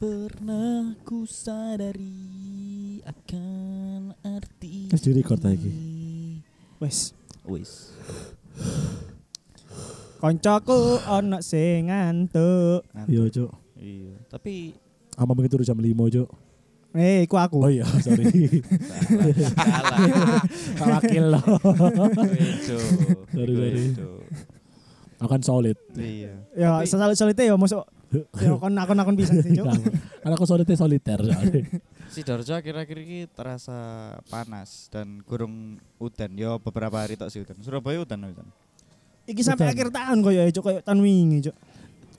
pernah ku sadari akan arti Wis di-record ta iki? Wes. Wis. Koncoku ono sing ngantuk. Iya, Cuk. Iya. Tapi Ama begitu jam 5, Cuk. Eh, iku aku. Oh iya, sorry. salah. Tak wakil. Itu. Sorry, sorry. Akan solid. Iya. Ya, selalu solite ya masuk. Ya kon akon-akon bisa sih, Cuk. Karena aku solidnya soliter soalnya. Sidoarjo akhir-akhir ini terasa panas dan kurung udan. Yo beberapa hari tok sih udan. Surabaya udan udan. Iki sampai Udan. akhir tahun koyo ya, Cuk, koyo tahun wingi, Cuk.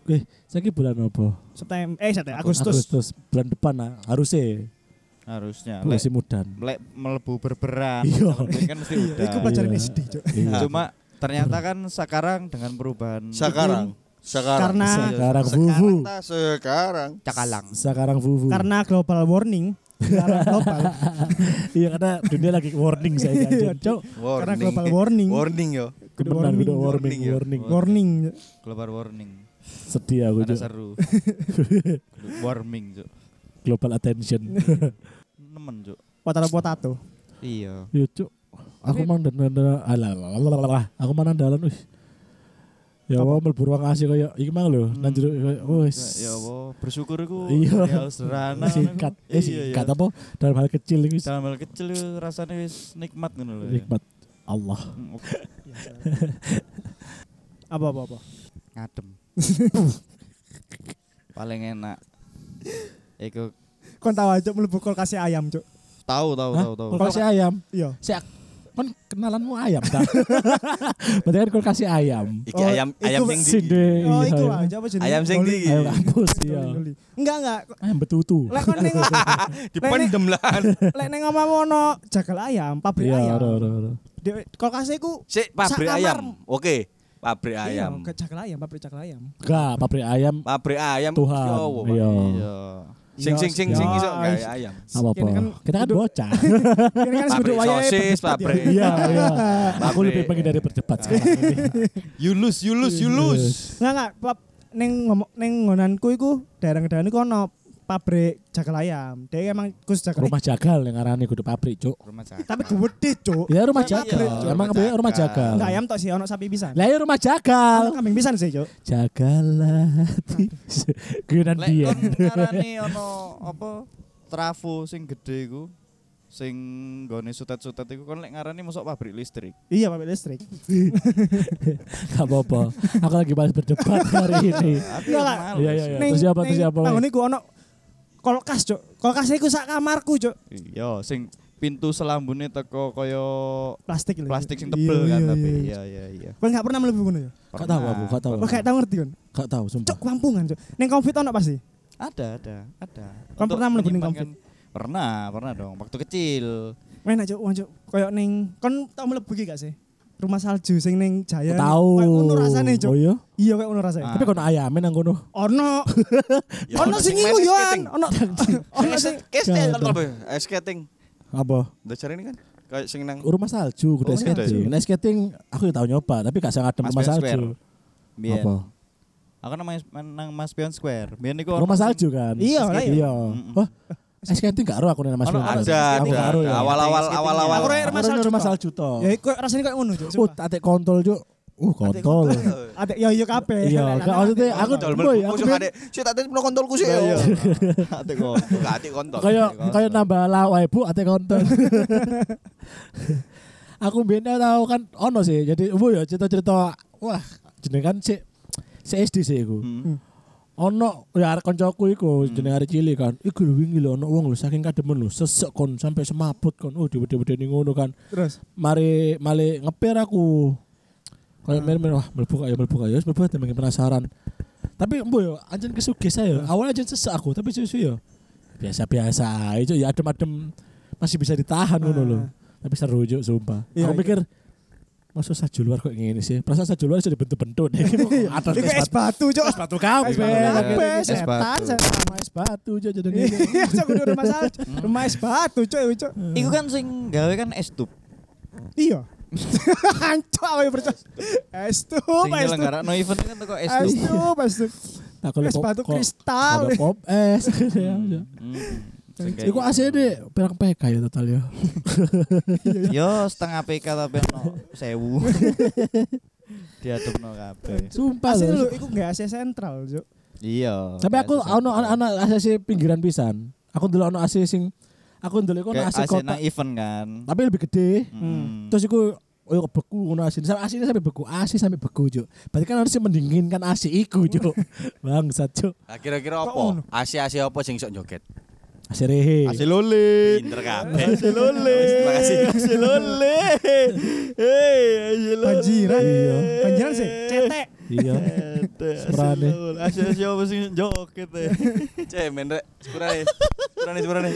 Wih, saya bulan apa? September eh September Agustus. Agustus bulan depan nah, harusnya Harusnya. Musim mudan. lek melebu berberan. Iya. Kan mesti udan. iku pacaran Iya. SD, Cuk. Cuma ternyata kan sekarang dengan perubahan Sekarang. Sekarang. Karena sekarang Sekarang vuvu. ta sekarang. cakalang. Sekarang vuvu. karena global warning. Karena global. Iya karena dunia lagi warning saya Iya, anjir. Cuk. Karena global warning. Warning yo. Kebenar warning, warning, Warning, warning. Warning. Global warning. Sedih aku Ada Cuk. seru. Warming, Cuk. Global attention. Nemen, Cuk. Potato potato. Iya. Yo Cuk. Aku Tapi- mang dan alah aku mana dalan wis. Ya Apa? Allah mlebu ruang AC kaya iki mang lho, nang jero Hmm. wis. Ya Allah, bersyukur iku Iya. ya sederhana. Singkat, eh Iya, singkat iya. apa? Dalam hal kecil iki Dalam hal kecil rasanya wis nikmat ngono lho. ya. nikmat Allah. Hmm, oke. Apa apa apa. Ngadem. Paling enak. Iku Kon tahu aja mlebu kulkas ayam, Cuk. tahu tahu tahu tahu. Kulkas ayam. Iya. Si kan kenalanmu ayam ta? Berarti kan kulkas ayam. Iki Oh, ayam iku ayam sing di. Oh, iya, iku iya. aja apa jenenge? Ayam sing di. Ayam kampus iya. Goli. Enggak enggak. Ayam betutu. Lek kon ning Dipendem lah. lek ning omamu ono jagal ayam, pabrik Iya, ayam. ora ora ora. Di kulkas iku Sik pabrik ayam. Oke. Pabrik Iya, ayam. ke jagal ayam, pabrik jagal ayam. Enggak, pabrik ayam Pabrik ayam. Tuhan. Iya. Iya. Sing sing sing sing Iya, iso gawe iya. ayam. apa apa. Kini kan Kita kan bocah. Ini kan kudu wayahe sosis, ya. pabrik. Iya, iya. Aku lebih pengen dari berdebat sekarang ini. You lose, you lose, you lose. Enggak enggak, ning ngomong ning ngonanku iku daerah-daerah iku ono pabrik jagal ayam. Dia emang khusus jagal. Rumah jagal yang ngarani kudu pabrik, Cuk. Rumah Eh, tapi gede, Cuk. Ya rumah jagal. Emang rumah apa rumah jagal. jagal. Enggak ayam tok sih ono sapi pisan. Lah ya rumah Ono jagal. kambing pisan sih, Cuk. Jagalah hati. Guyonan Lek dia. ngarani ono apa trafo sing gede iku sing gone sutet-sutet iku kon lek ngarani masuk pabrik listrik. Iya, pabrik listrik. Gak apa-apa. Aku lagi bahas berdebat hari ini. Iya, iya, iya. Terus siapa, terus siapa, Nang niku ono kulkas, Cuk. Kulkas iku sak kamarku, Cuk. Iya, sing pintu selambune teko kaya Plastik lho. plastik sing Iya, tebel kan iya, tapi iya. iya iya iya. Kowe enggak pernah mlebu ngono ya? Gak tahu aku, gak tahu. Kowe gak tau ngerti kan? Gak tahu, sumpah. Cuk, kampungan, Cuk. Ning Covid ono pasti. Ada, ada, ada. Untuk pernah mlebu ning menyimpankan- Pernah, pernah dong. Waktu kecil. Enak wong Cuk. Koyo ning kon tau mlebu iki gak sih? Rumah salju sing ning Jaya. Tahu. Kayak ngono rasane, Cuk. Oh iya. Iya kayak ngono rasane. Ah. Tapi kono ayame nang kono. Ono. Ya, Ono sing iku yo skating. ono. Ono sing Kes Gak kan ada. apa? Skating. Dasar ini kan kayak sing nang Rumah salju, kudu Oh, ada skating. Nah, ice skating aku ya tau nyoba, tapi gak sangat adem rumah salju. Apa? Aku namanya nang Mas Pion Square. Biyen iku Rumah salju kan? Iya, iya. Iya. Skating gak ero aku nang Mas ada, Aku ada, ya. Awal-awal awal-awal. Aku rek Aku rumah salju. to. Ya iku rasane kayak ngono, Cuk. Oh, atek kontol, Cuk. Uh, kontol. Adek ya yo kabeh. Iya, gak maksudnya aku Kontol boy, aku adek. Sik tak tadi kontolku sih. Iya, iya. ya. Ate kok. Gak atik kontol. kayak kayak nambah lawa ibu ate konten aku biyen tau kan ono sih jadi bu ya cerita-cerita wah jeneng kan si si SD sih iku Hmm. Ono ya arek koncoku iku jeneng arek cilik kan. Iku lho wingi lho ono wong lho saking kademen lho sesek kon sampai semaput kon. Oh diwede-wedeni ngono kan. Terus? Mari mali ngepir aku. Kayak main-main wah mlebu kaya mlebu kaya wis mlebu makin penasaran. Tapi mbo yo anjen kesugih saya awalnya anjen sesek aku tapi susu yo. Biasa-biasa itu ya adem-adem masih bisa ditahan ngono lho. Tapi seru juk sumpah. Iya, aku iya. pikir Masa saju luar kok ngene sih? Perasaan saju luar sudah bentuk-bentuk nih. Atas Iku es batu, Cuk. es batu kabeh. Es batu Es. Sama es batu aja jadi ngene. Iya, Cuk kudu rumah salju. Rumah es batu, Cuk, Cuk. Iku kan sing gawe kan es tub. Iya. Hancur aku yang percaya. Es Sing es nyelenggara no event kan teko es Es tub. es tuh. Tak golek Es pop- batu kok- kristal. ada pop es. Hmm. Iku AC deh pirang PK ya total ya. Yo setengah PK tapi ono sewu. Diadepno kabeh. Sumpah Asli lho. lho iku gak AC sentral, Juk. Iya. Tapi aku ono anak AC pinggiran pisan. Aku ndelok ono AC sing aku ndelok iku ono AC AC kota. nang event kan. Tapi lebih gede. Hmm. Terus iku oh beku ngono AC. Sampai AC ini sampai beku, AC sampai beku, Juk. Berarti kan harus mendinginkan AC iku, Juk. Bangsat, Juk. Nah, kira-kira apa? Asi-asi apa sing sok joget? AC rehe. AC lole. Pinter kabeh. AC lole. Terima kasih. AC lole. Hei, AC lole. Banjiran. Iya. Banjiran sih, cetek. Iya. Semerane. AC siapa sih joget ya? Cemen rek. Sepurane. Sepurane sepurane.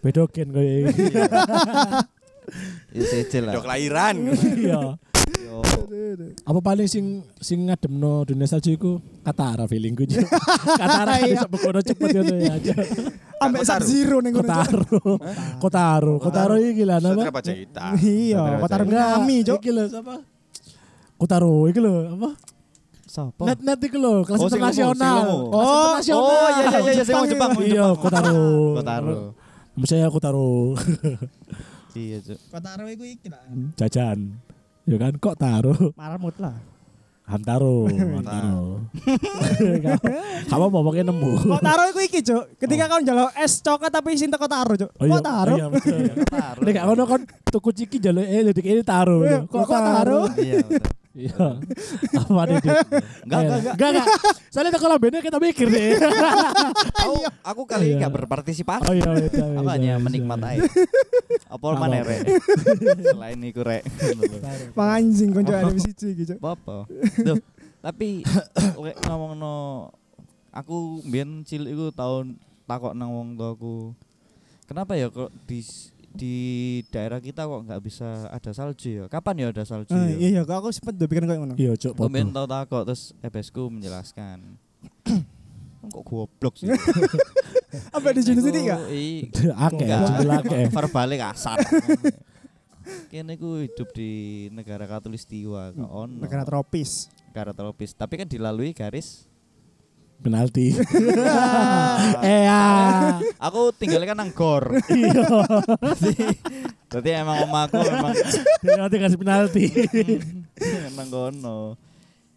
Bedoken koyo iki. Ya secel lah. Dok lahiran. Iya. Yo. Apa paling sing sing ngademno dunia salju iku Katara feelingku. Katara iso bekono cepet ngono ya. Ambek sub zero ning ngono. Kotaro. Kotaro. Kotaro iki lah nama. Setrapa cerita. Iya, kotar Enggak, kami, Juk. Iki lho siapa? Kotaro iki lho apa? Sapa? Net net iki lho kelas Oh, internasional. Oh. Oh iya iya iya Jepang. wong Iya, Jepang. Kotaro. Kotaro. Saya Kotaro. Iya, Cuk. Kotaro iku iki lah. Jajan. Ya kan kok taro? Marmut lah. Hamtaro. Hamtaro. Kamu mau pakai nemu. Kotaro iku iki, Juk. Ketika kau njaluk es coklat tapi isin teko taro, Juk. Oh iya, Kotaro. Iya, betul. Nek ngono kan tuku ciki jaluk eh dedik ini taro. Iya, kok taro? Iya, betul. Iya. Apa nih? Enggak, enggak, enggak. Enggak, enggak. Soalnya kalau lambene kita mikir deh. Aku, aku kali ini Iya. gak berpartisipasi. Oh iya, iya. Aku hanya menikmati aja. Apa mana rek? Selain iku rek. Panganjing konco ada siji Juk. Apa? Tapi lek ngomongno aku mbiyen cilik iku tahun takok nang wong tuaku. Kenapa ya kok di di daerah kita kok nggak bisa ada salju ya? Kapan ya ada salju Ah, ya? Iya, iya, kok aku sempet pikiran koyo ngono. Iya. Aku mbiyen tau takok terus ebesku menjelaskan. kok goblok sih? Apa di sini sini enggak? Iya. Akeh, jumlah akeh. Verbale kasar. Kene ku hidup di negara katulistiwa kok ono. Negara tropis. negara tropis, tapi kan dilalui garis. Penalti. Eh ya. Aku tinggalnya kan nang gor. Iya. Berarti emang omaku memang Penalti kasih penalti. nang kono.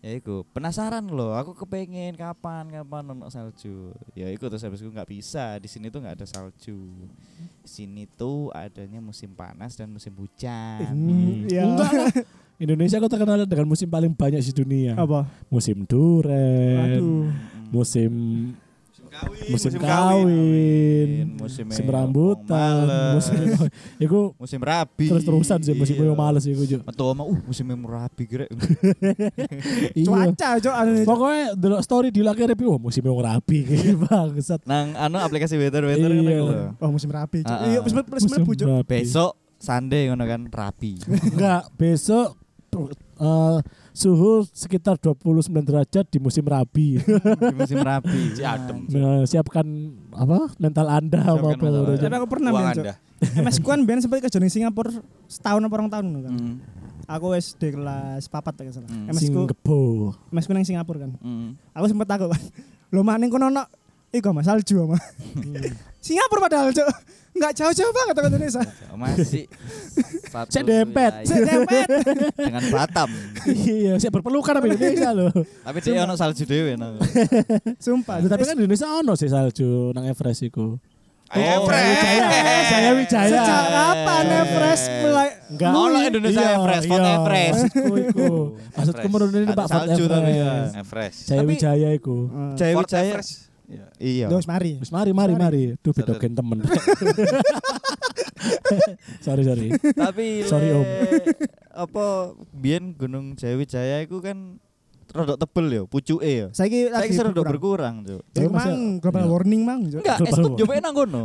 Ya iku, penasaran loh, aku kepengen kapan kapan ono salju. Ya iku terus habisku nggak bisa. Di sini tuh nggak ada salju. Di sini tuh adanya musim panas dan musim hujan. Hmm, iya. Enggak lah. Indonesia kok terkenal dengan musim paling banyak di dunia. Apa? Musim duren, Aduh. musim Kawin, musim musim kawin, musim musim rambutan, musim iku musim rabi. terus-terusan sih musim yang males iku Juk. Metu oma, uh musim yang rabi kira. Cuaca, Juk, anu nih. Pokoknya delok story di laki repi, wah musim yang rapi kayak bangsat. Nang anu aplikasi weather weather kan Iya. Oh, musim ah. Iya, musim musim. Besok Sunday ngono kan rapi. Enggak, besok eh, suhu sekitar 29 derajat di musim rabi. di musim rabi. Si adem. Nah, siapkan apa mental Anda apa Siapkan apa. Anda. Tapi aku pernah Uang men, Juk. Anda. MS ku kan biyen sempat kerja ning Singapura setahun apa orang tahun kan. Mm, Aku SD kelas papat tak salah. Hmm. MS ku Singapura. MS ku nang Singapura kan. mm. Aku sempat takut kan. Lho mak ning kono ono iku Mas salju ama. Singapura padahal, Cuk. Enggak jauh-jauh banget ke Indonesia. Masih satu Saya dempet. Saya dempet. dengan Batam. iya, saya berpelukan sama Indonesia loh. Tapi dia ono salju dhewe nang. Sumpah. Tapi kan Indonesia ono sih salju nang Everest iku. Ayo, Fred. Saya Wijaya. Sejak kapan Everest mulai Enggak. Ono Indonesia Iya, Everest, Fort iya. Everest. Maksudku iku. Maksudku Everest. menurut ini Pak tapi ya. Everest. Everest. Saya Tapi- Wijaya iku. Jaya Fort Wijaya. Iya. Iya. Dos mari. Terus mari mari mari. Duh bedoken temen. sorry sorry. Tapi Sorry, Om. Apa biyen Gunung Jayawijaya iku kan rodok tebel ya, pucuke ya. Saiki Saiki lagi rodok berkurang. Cuk. Masa- mang global Iya. warning mang, Cuk. Enggak, es tup warming. jope nang kono.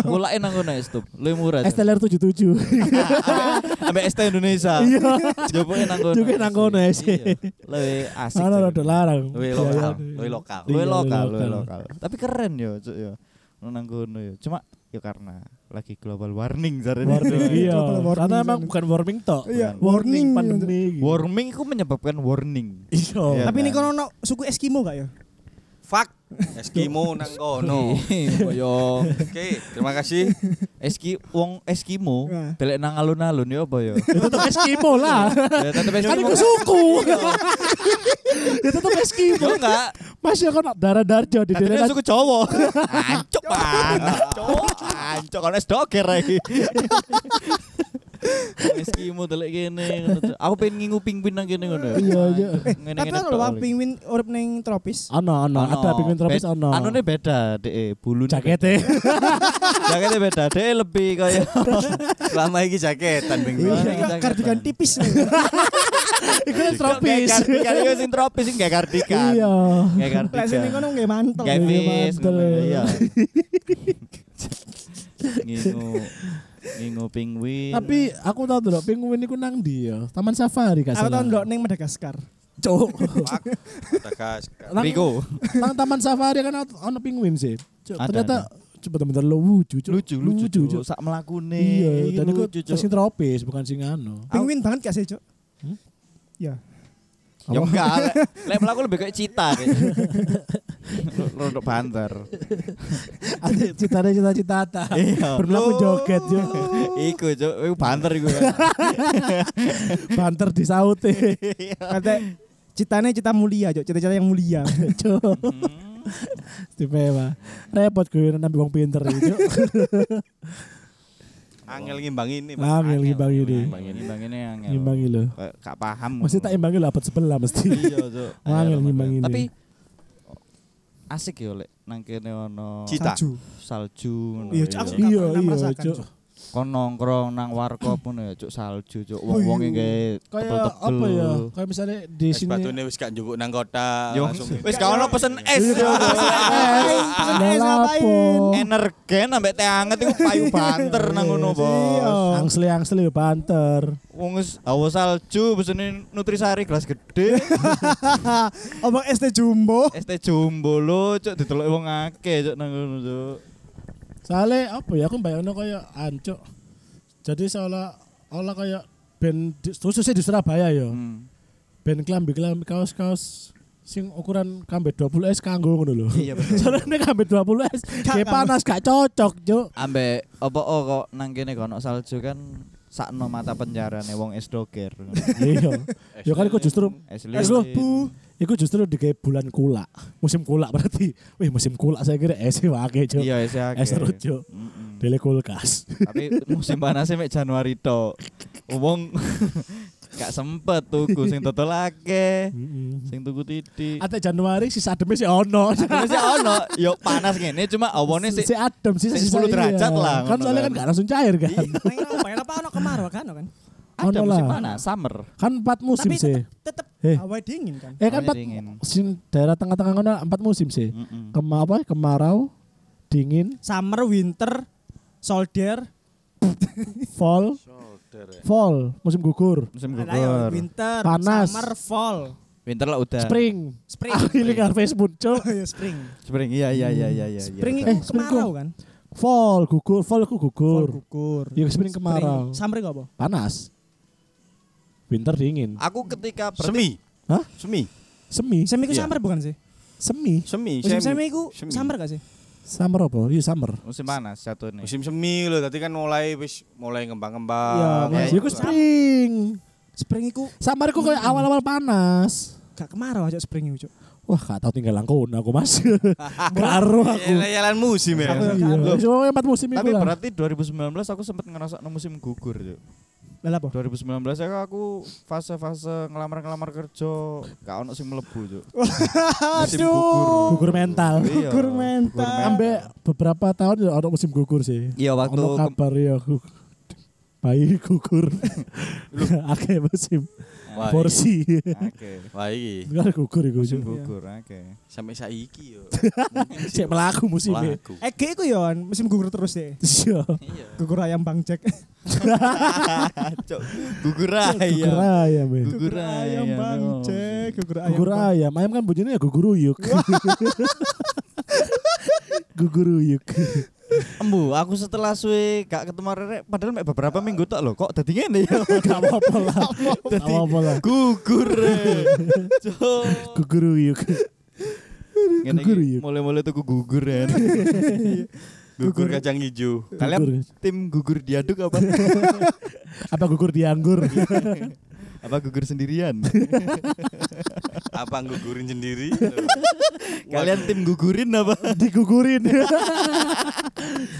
Kulake nang kono es tup. Luwih murah. STLR 77. Ambek ST Indonesia. Iya. Jopo nang kono. Juga nang kono, es. Iya. Luwih asik. Ana rada larang. Luwih Iya, lokal, iya. luwih lokal. Luwih lokal, luwih luwih lokal. lokal. Tapi keren yo, Cuk yo. Nang kono yo. Cuma ya karena lagi global warning. Warning iya. Global warming Karena emang bukan warming tok. Iya, warning warning. pandemi. gitu. Warming itu menyebabkan warning. Iya. Iya. Tapi ini kan? kono ono suku Eskimo gak ya? Fuck. Eskimo nang kono. Yo Oke, terima kasih. eski wong Eskimo Nah. delek nang alun-alun ya apa ya? Tetep Eskimo lah. Ya tetep Kan Eskimo. iku suku. Ya tetep Eskimo. Yo enggak. Mas ya kan darah darjo di Katanya daerah suku Jawa. Ancuk pan. Ancuk kan es doger lagi. Eskimo delek kene ngono. Cuk. Aku pengen ngingu pingpin nang kene ngono. Iya, iya. Ngene Tapi kan lho Bang, penguin urip ning tropis. Ono ono ada penguin tropis ono. Anune beda, Dek. Bulu Jakete. Jaketnya beda. Dek lebih kayak Selama iki jaketan penguin. Iya. kardigan tipis. Iku tropis. Kayak kardigan itu sing tropis sing kayak kardigan. Iya. Kayak Lek sini kardigan. kono nggih mantel. Kayak Iya, mantel. ngono, Iya. Ngingu ngingu penguin. Tapi aku tahu dulu penguin iku nang ndi ya? Taman Safari kan. Aku tau ndelok ning Madagaskar. Cuk. Madagaskar. Nang- Riko. Nang Taman Safari kan ono- penguin sih. Cuk, ternyata bener-bener lucu, Cuk. Lucu, lucu, Cuk. Cuk. Sak melakune. Iya, dan itu lucu, sing tropis bukan sing anu. Penguin banget gak sih, Cuk? Hmm? Ya. Ya enggak, lek- melaku lebih kayak cita kayaknya. Rodok banter. Ada cita-cita cita-cita. Iya. Berlaku joget yo. Iku, Cuk. Iku banter iku. Banter di saute. Kata citanya cita mulia, Cuk. Cita-cita yang mulia. Cuk. Hmm. Istimewa. Repot gue nampi wong pinter itu. Angel ngimbang ini. Mas. Angel ngimbang ini. Ngimbang ini. Ngimbang ini angel. Ngimbangi lho. Kayak Gak paham. Mesti tak imbangi lah sebelah mesti. Iya, Cuk. Angel ngimbang ini. Tapi asik ya lek nang kene ono. Salju. salju ngono. Iya. Aku Iya, iya. Kon nongkrong nang warkop ngono ya, Cuk, salju, Cuk. Oh, Wong-wong iya. kayak Kayak apa ya? Kayak misalnya di Es sini. batune wis gak njupuk nang kota. Langsung wis gak ono pesen es. Iya, Pesen es, ngapain? Energen ambek teh anget iku payu banter nang ngono, Iya. Bos. Angsli angsli banter. Wong wis hawa salju pesene nutrisari gelas gede. Omong es teh jumbo. es teh jumbo lo, Cuk, ditelok wong akeh, Cuk, nang ngono, Cuk. Soalnya apa ya aku bayangno kayak ancuk. Jadi seolah olah kayak band khususnya di Surabaya ya. Hmm. Band klambi-klambi kaos-kaos sing ukuran kambe 20 S kanggo ngono lho. Iya, betul. Soalnya kambe 20 S kayak panas gak cocok, Cuk. Ambek apa oh kok nang kene kono salju kan sakno mata penjarane wong es doger. Iya. Ya kan iku justru Es bu. Iku justru di kayak bulan kula. Musim kula berarti. Wih, musim kula saya kira es wae, Cuk. Iya, es akeh. Es terus. Dele kulkas. Tapi musim panasnya mek Januari tok. Wong gak sempet tuku sing total akeh. Heeh. Sing tuku titik. Ate Januari si ademnya sih ono. Sih ono, yo panas ngene cuma awane sih si adem sih sih sisa 10 derajat iya. lah, Kan soalnya kan. kan gak langsung cair kan. Nang apa? Kenapa ono kemarau kan kan? Ada ono musim lah. panas, summer. Kan empat musim Tapi sih. tetep Eh. hawa dingin kan. Eh kan Awalnya empat dingin. sin daerah tengah-tengah ngono empat musim sih. Mm-mm. Kema apa? Kemarau, dingin, Summer, winter, soldier, fall, Shoulder ya. fall, musim gugur, Musim Alah, ya, gugur. winter, Panas. summer, fall, Winter lah udah. spring. spring. Aku ini kan Facebook, Cuk. Oh, ya, spring. Spring. Iya iya iya iya iya. Spring iya. Eh, spring kemarau kan? Fall, gugur, fall aku Fall gugur. gugur. Iya, spring kemarau. Summer itu apa? Panas. Winter dingin. Aku ketika berarti Semi. Hah? Semi. Semi. Semi itu Iya. summer bukan sih? Semi. Semi. Musim semi itu summer gak sih? Summer apa? Iya summer. musim panas satu nih. Musim semi loh, tadi kan mulai wis mulai Iya, ngembang-ngembang. Mas. Ya iku spring. Spring itu Summer iku kayak awal-awal panas. gak kemarau aja spring itu, Cuk. Wah, gak tau tinggal langkon aku mas. Karo aku. Yalan musim ya. Aku- Iya, cuma empat musim itu Tapi berarti 2019 aku sempat ngerasa musim gugur, Cuk. Lah apa? 2019 ya aku fase-fase ngelamar-ngelamar kerja gak ono sing mlebu, Cuk. Musim Aduh. Gugur mental. Iya, Gugur mental. Ambek beberapa tahun ya ada musim gugur sih. Iya waktu Ono kabar ya gu- bayi gugur. Akeh musim Wah, porsi. Oke. Wah iki Kan gugur iku. Musim gugur, oke. sampai saiki yo. Cek melaku musimnya. Laku. Ege itu ya musim gugur terus deh. Iya. Iya. Gugur ayam Bang Jack. Cuk, gugur Gugur ayam. ayam ya. Gugur ayam ayam. Bang Jack. Gugur ayam. Gugur ayam. Ayam kan bunyinya ya guguruyuk. guguruyuk. Embu, aku setelah suwe gak ketemu Rere padahal mek beberapa minggu tok lho, kok dadi ngene ya. Gak apa-apa lah. Gak apa-apa lah. gugur. Guguruyuk. Ngene Gugur ya? mulai-mulai tuku gugur ya. Gugur kacang hijau. Kalian Gugur. tim gugur diaduk apa? Apa gugur dianggur? apa gugur sendirian? Apa gugurin sendiri? Kalian tim gugurin apa? Digugurin.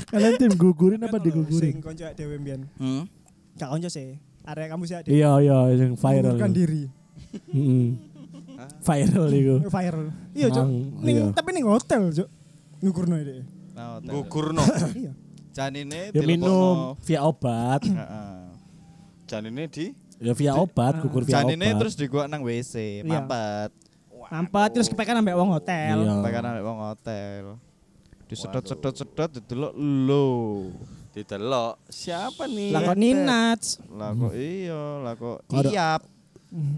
Kalian tim gugurin apa Sing digugurin? konco dhewe mbiyen. Hmm? Gak konco sih. Area kamu sih Iya iya yang viral. Mengundurkan diri. Heeh. Viral iku. Viral. Iya, Cuk. Mang, Ning iya. tapi ning hotel, Cuk. Ngugurno iki. Nah, Gugurno. Iya. Janine Ya minum via obat. Heeh. Jan ini di Ya via obat, gugur via Janine obat. terus digua nang WC, Iya. mampet. Nampak terus kepekan ambek wong hotel. Iya. Pakai nang wong hotel. Disedot-sedot-sedot didelok lo. didelok. Siapa nih? Lah kok ninats. Lah kok iya, lah kok Kok ada- iap.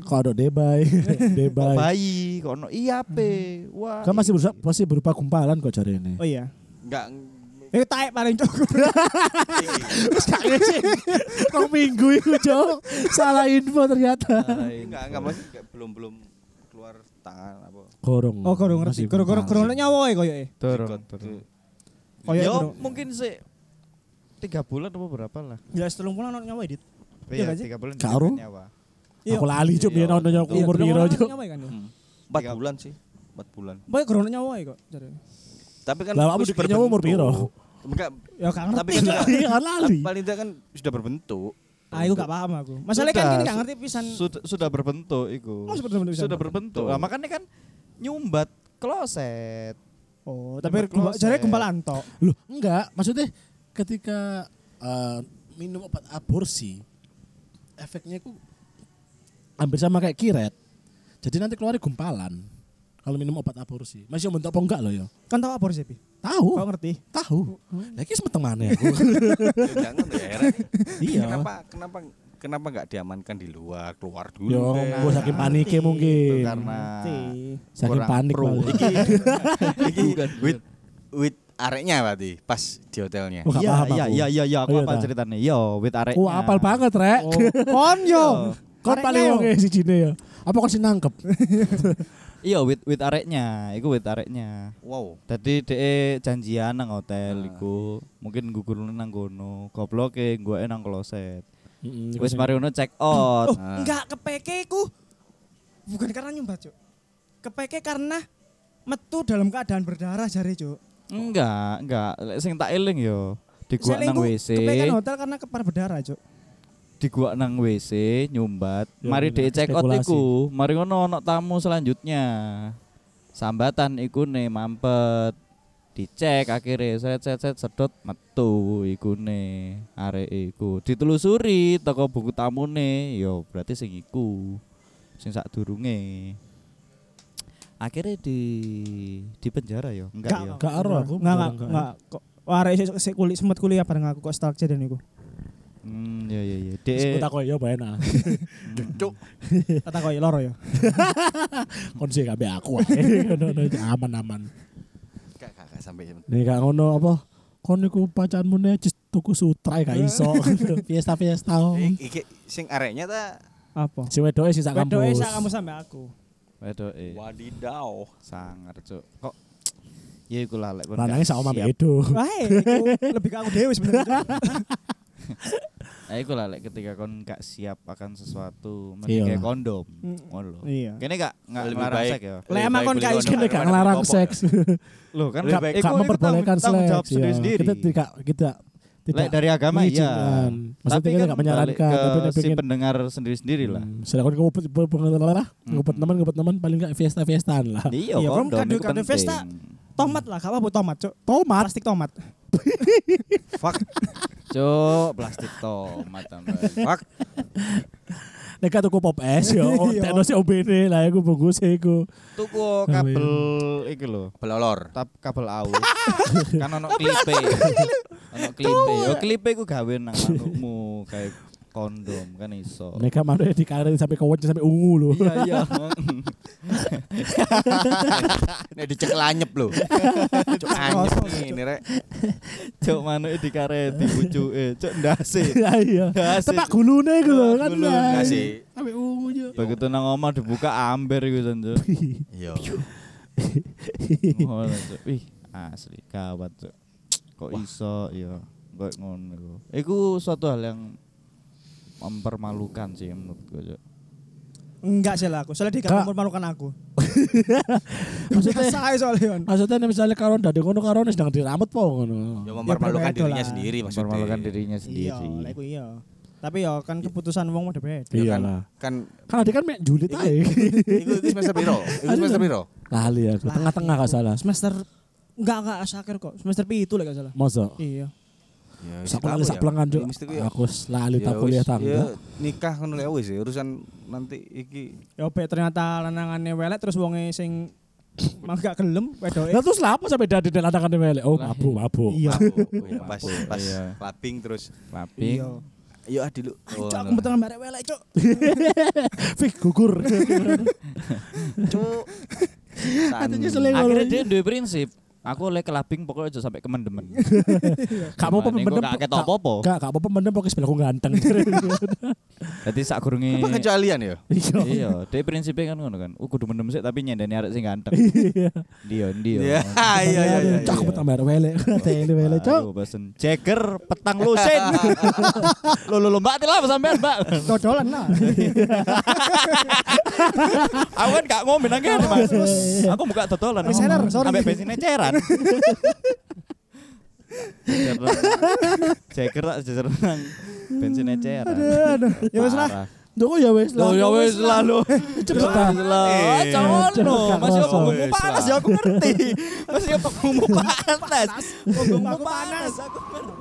Kok ada debay, Kok debay. bayi, kok ono iape. Wah. Kan masih berupa, masih berupa gumpalan kok cari ini. Oh iya. Enggak. Eh taek paling cukup. Terus gak ngecek. Rong minggu itu cok. Salah info ternyata. Enggak, enggak masih belum belum keluar tangan apa. Gorong. Oh, kurang ngerti. Gumpalan. kurang nyawa e koyo e. Turun, Sikot. turun. Koyo Yo mungkin sih tiga bulan apa berapa lah? Ya setelung bulan ono nyawa dit. Iya, sih? tiga bulan. Nyawa. Aku lali cok Iya. biar nonton Iya, umur kurang piro nyawa kan. Empat bulan sih. Empat bulan. Boy ono nyawa e kok. Tapi kan Lah, kamu wis dikiranya umur piro? Enggak, Ya gak tapi ngerti. kan sudah, Iya lali. paling tidak kan sudah berbentuk. Ah, iku gak paham aku. Masalahnya kan gini gak ngerti pisan. Sudah sudah berbentuk iku. Oh, sudah berbentuk. Sudah berbentuk. Lah makanya kan nyumbat kloset. Oh, tapi jare gumpalan tok. Loh, enggak. Maksudnya ketika eh, minum obat aborsi, efeknya itu hampir sama kayak kiret. Jadi nanti keluar gumpalan. Kalau minum obat aborsi. Masih bentuk apa enggak loh ya? Kan tahu apa sih, Pi? Tahu. Kau ngerti? Tahu. Lagi semeteng mana aku. Jangan ya. Iya. Kenapa kenapa kenapa enggak diamankan di luar, keluar dulu. Yo, gue saking paniknya Itu mungkin. karena. Saking panik pro. Iki iki with with areknya berarti pas di hotelnya. Wah, gak Iya, iya, aku. iya, iya, iya, aku Oh, iya, apa ceritanya? Yo, with areknya. Oh, apal banget, Rek. Oh, kon yo. Kon paling oke si Cine ya. Apa kon sih nangkep? Iya, with with areknya, iku with areknya. Wow. Tadi DE janjian nang hotel Ah. iku, mungkin gugur nang kono. Gobloke gue nang kloset. Mm, Wis mari ngono check out. Oh, Ah. enggak kepeke ku. Bukan karena nyumbat, Cuk. Kepeke karena metu dalam keadaan berdarah jare, Cuk. Enggak, enggak. Lek Sing tak eling yo. Di gua nang WC, Kepekan hotel karena kepar berdarah, Cuk. Di gua nang WC nyumbat. Ya, Mari bener, DE check out spekulasi. iku. Mari ngono ono tamu selanjutnya. Sambatan iku nih mampet. Dicek akhirnya set set set sedot metu iku nih arek iku ditelusuri toko buku tamune yo berarti sing iku sing sak durunge akhirnya di di penjara yo enggak yo Gak ero aku. Enggak, enggak, Enggak. enggak. Kok Wah, sik kuliah sempat kuliah bareng aku kok stalk dan iku. Hmm ya ya ya Sebut de aku ya enak. Cuk. Kata kok loro ya. Kon sih kabeh aku ae. Ngono aman-aman. Gak gak gak sampai Nih gak ngono apa? Kon niku pacanmu cis tuku sutra gak iso. Fiesta-fiesta. Iki sing areknya ta Apa? Si wedoke sih sak Wedoke kampus. sak kamu sampe aku. Wedo eh wadidaw. sangar cuk kok ya iku lah lek gak sak omah bedo. Iku lebih ke aku dewe sebenarnya. Nah, iku lah lek ketika kon gak siap akan sesuatu Iya. mending kayak kondom ngono lho Iya. kene gak ngelarang baik. seks ya Lah, emang kon gak iso Kene gak ngelarang seks. Loh kan Gak gak- gak memperbolehkan seks. ya. sendiri-sendiri. Kita tidak kita tidak Lek dari agama iya. mengizinkan. Maksudnya Tapi kita kan gak menyarankan, tapi si pengen pendengar sendiri-sendiri lah. Hmm, Sedangkan kamu ngupet pengelola, ngupet teman, ngupet teman paling gak fiesta-fiestaan lah. Iya, Iya, itu kado-kado penting. pesta. Tomat lah, gak apa-apa tomat, Cuk. Tomat. Plastik tomat. Fuck. Cuk, plastik tomat tambah. Fuck. Nek tuku pop es yo, Iya. tekno si OBD lah aku bungkus iku. Tuku kabel iki lho. Belolor. Tap kabel aus. kan ono klipe. Ono klipe. Yo klipe ku gawe nang manukmu kayak kondom kan iso. Nek gak mana dikaret sampai kewon sampai ungu lho. Iya iya. Nek dicekel anyep lho. Cuk anyep ini rek. Cuk manuke dikareti pucuke, cuk ndase. Iya. Ndase. Tepak gulune iku lho kan. Sih. Sampai ungu yo. Begitu nang omah dibuka amber iku San, Cuk. Iya. Wih, asli gawat, Cuk. Kok iso ya kok ngono iku. Iku suatu hal yang mempermalukan sih menurutku, Cuk. Enggak sih lah aku, soalnya dia gak mempermalukan aku. Maksudnya soalnya maksudnya misalnya karon dadi ngono karon sedang diramut po ngono. Ya mempermalukan berbeda dirinya lah. sendiri maksudnya. Mempermalukan dirinya Iya, sendiri. lah iku iya. Tapi ya kan keputusan wong udah beda. Ya Iya kan- lah. Kan Kan dia kan mek julit ae. iku iku semester piro? Iku semester piro? Lali aku, tengah-tengah gak salah. Semester enggak enggak akhir kok. Semester pitu lah gak salah. Masa? Iya. Ya Sak lali sak pelengan juk. Mesti ku ya. Aku wis lali Ya tak kuliah tangga. ya nikah ngono ya wis ya, urusan nanti iki Ya ope ternyata lanangannya welek terus wonge sing mangga gelem wedoke. Lah terus lah apa sampai dadi lantangan melek? Oh, mabuk, mabuk. Iya. Oh, iya, pas pas clubbing terus Laping. Iya. ayo adi lu. Oh, aku ngono. betul barek welek, Cuk. Fik gugur. Seleng. Akhirnya dia duwe prinsip. Aku oleh kelaping pokoknya aja sampai kemen-demen. Gak apa-apa Mending kok mendem. gak ketok apa-apa. Gak gak apa-apa mendem pokoknya sebelah aku ganteng. Dadi sak gurunge Apa kecualian ya? Iya. Iya, dia prinsipnya kan ngono kan. Uh, kudu mendem sik tapi nyendeni arek sing ganteng. Iya. Dia, dia. Iya, iya iya iya. Cak aku petang bayar welek. Tele welek, Cok. Aduh, pesen Jagger petang lusin. lo lo lo mbak tilah sampean mbak. Dodolan lah. Aku kan gak ngombe nang kene Mas. Aku buka totolan. Reseller, sorry. Sampai bensin eceran. Jagger tak jajar nang bensin eceran. Aduh. Ya wis lah. Duh ya wis lah. Loh ya wis lah lah. Jangan cepet, Masih Kak apa Roso. bumbu panas ya aku ngerti. Masih bumbu panas. Bumbu panas aku ngerti.